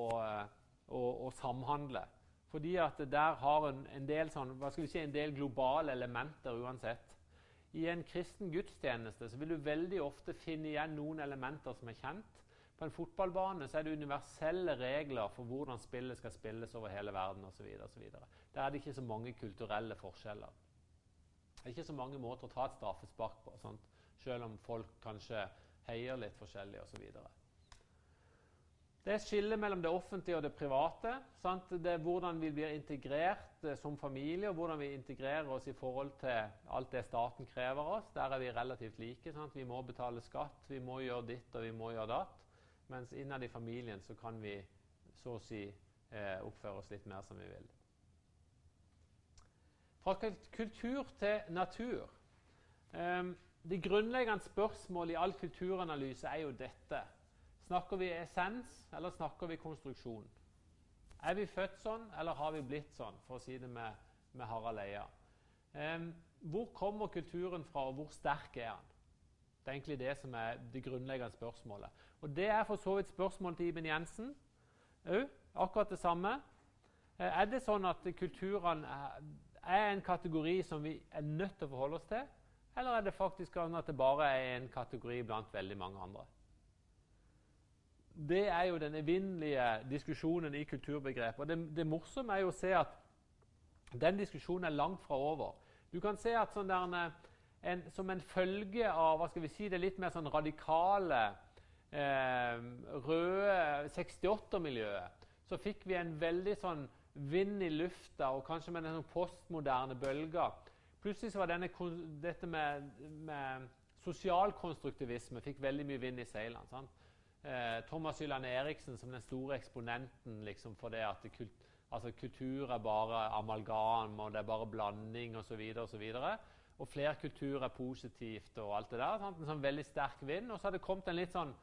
Speaker 1: å, og, og samhandle. Fordi at der har en, en, del sånn, hva skal vi si, en del globale elementer uansett. I en kristen gudstjeneste så vil du veldig ofte finne igjen noen elementer som er kjent. På en fotballbane så er det universelle regler for hvordan spillet skal spilles over hele verden osv. Der er det ikke så mange kulturelle forskjeller. Det er ikke så mange måter å ta et straffespark på, sant? selv om folk kanskje heier litt forskjellig osv. Det er skillet mellom det offentlige og det private. Sant? Det er hvordan vi blir integrert eh, som familie, og hvordan vi integrerer oss i forhold til alt det staten krever oss. Der er vi relativt like. Sant? Vi må betale skatt, vi må gjøre ditt og vi må gjøre datt. Mens innad i familien så kan vi så å si eh, oppføre oss litt mer som vi vil. Fra kultur til natur. Um, de grunnleggende spørsmål i all kulturanalyse er jo dette. Snakker vi essens, eller snakker vi konstruksjon? Er vi født sånn, eller har vi blitt sånn, for å si det med, med Harald Eia? Um, hvor kommer kulturen fra, og hvor sterk er den? Det er egentlig det som er det grunnleggende spørsmålet. Og Det er for så vidt spørsmålet til Iben Jensen òg. Akkurat det samme. Eh, er det sånn at kulturene er en kategori som vi er nødt til å forholde oss til, eller er det faktisk sånn at det bare er en kategori blant veldig mange andre? det er jo den evinnelige diskusjonen i kulturbegrepet. Og det, det, morsomme er jo å se at den diskusjonen er langt fra over. Du kan se at sånn der, en, som en følge av hva skal vi si, det litt mer sånn radikale eh, røde 68-miljøet, så fikk vi en veldig sånn vind i lufta, og kanskje med en sånn postmoderne bølger. Plutselig så var denne, dette med, med sosialkonstruktivisme fikk veldig mye vind i seilene. Eh, Thomas Hylland Eriksen som den store eksponenten liksom, for det at kult, altså, kultur er bare amalgam, og det er bare blanding osv. Og, og, og kulturer er positivt og alt det der. Sant? En sånn veldig sterk vind. Og så har det kommet en litt sånn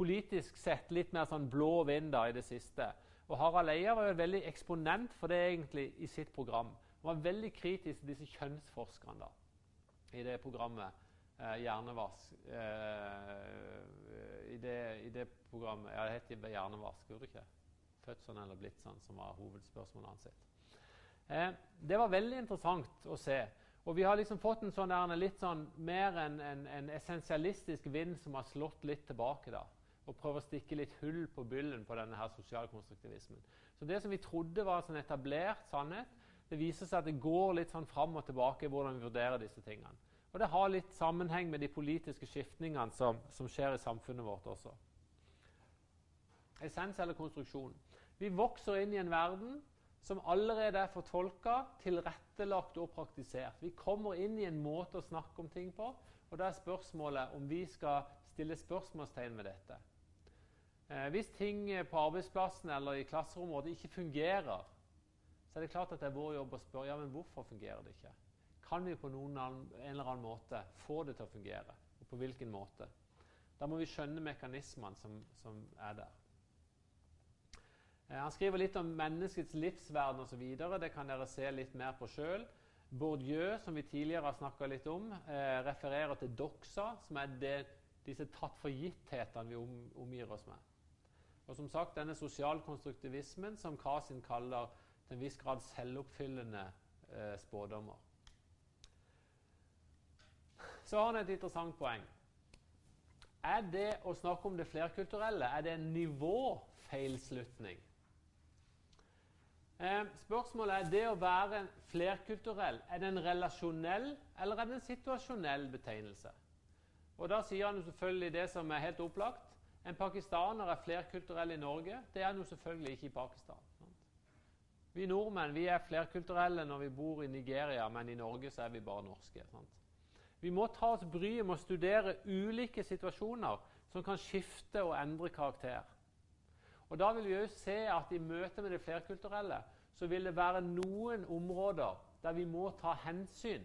Speaker 1: politisk sett litt mer sånn blå vind da i det siste. Og Harald Eia var jo veldig eksponent for det egentlig i sitt program. Han var veldig kritisk til disse kjønnsforskerne da, i det programmet eh, Hjernevask. Eh, i, det, i, det, programmet Ja, det het Hjernevask, gjorde det ikke? Født sånn eller blitt sånn, som var hovedspørsmålet hans. Eh, det var veldig interessant å se. Og vi har liksom fått en sånn der, litt sånn mer en, en, en, essensialistisk vind som har slått litt tilbake. da, Og prøver å stikke litt hull på byllen på denne her sosialkonstruktivismen. Så det som vi trodde var en sånn etablert sannhet, det viser seg at det går litt sånn fram og tilbake i hvordan vi vurderer disse tingene. Og det har litt sammenheng med de politiske skiftningene som, som skjer i samfunnet vårt også. Essens eller konstruksjon. Vi vokser inn i en verden som allerede er fortolka, tilrettelagt og praktisert. Vi kommer inn i en måte å snakke om ting på, og da er spørsmålet om vi skal stille spørsmålstegn ved dette. Eh, hvis ting på arbeidsplassen eller i klasserommet ikke fungerer, så er det klart at det er vår jobb å spørre ja, men hvorfor fungerer det ikke. Kan vi på annen, en eller annen måte få det til å fungere? Og på hvilken måte? Da må vi skjønne mekanismene som, som er der. Eh, han skriver litt om menneskets livsverden osv. Det kan dere se litt mer på sjøl. Bourdieu, som vi tidligere har snakka litt om, eh, refererer til doxa, som er det, disse tatt for gitthetene vi om, omgir oss med. Og som sagt, denne sosialkonstruktivismen som Kasin kaller til en viss grad selvoppfyllende eh, spådommer. Så har han et interessant poeng. Er det å snakke om det flerkulturelle er det en nivåfeilslutning? Eh, spørsmålet er det å være flerkulturell. Er det en relasjonell eller er det en situasjonell betegnelse? Og Da sier han selvfølgelig det som er helt opplagt. En pakistaner er flerkulturell i Norge. Det er han selvfølgelig ikke i Pakistan. Vi nordmenn vi er flerkulturelle når vi bor i Nigeria, men i Norge så er vi bare norske. Sant? Vi må ta oss bryet med å studere ulike situasjoner som kan skifte og endre karakter. Og Da vil vi òg se at i møte med det flerkulturelle så vil det være noen områder der vi må ta hensyn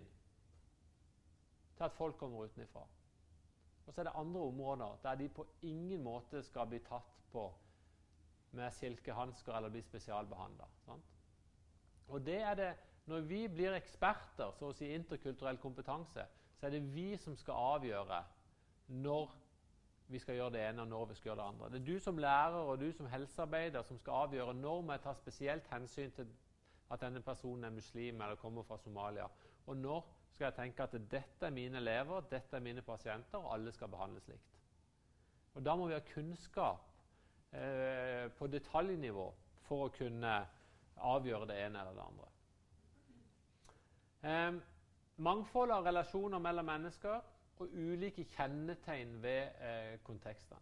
Speaker 1: til at folk kommer utenfra. Og så er det andre områder der de på ingen måte skal bli tatt på med silkehansker eller bli spesialbehandla. Og det er det Når vi blir eksperter, så å si interkulturell kompetanse, så er det vi som skal avgjøre når vi skal gjøre det ene, og når vi skal gjøre det andre. Det er du som lærer og du som helsearbeider som skal avgjøre når vi tar spesielt hensyn til at denne personen er muslim eller kommer fra Somalia. Og når skal jeg tenke at dette er mine elever, dette er mine pasienter, og alle skal behandles likt. Og Da må vi ha kunnskap eh, på detaljnivå for å kunne avgjøre det ene eller det andre. Eh, mangfold av relasjoner mellom mennesker og ulike kjennetegn ved eh, kontekstene.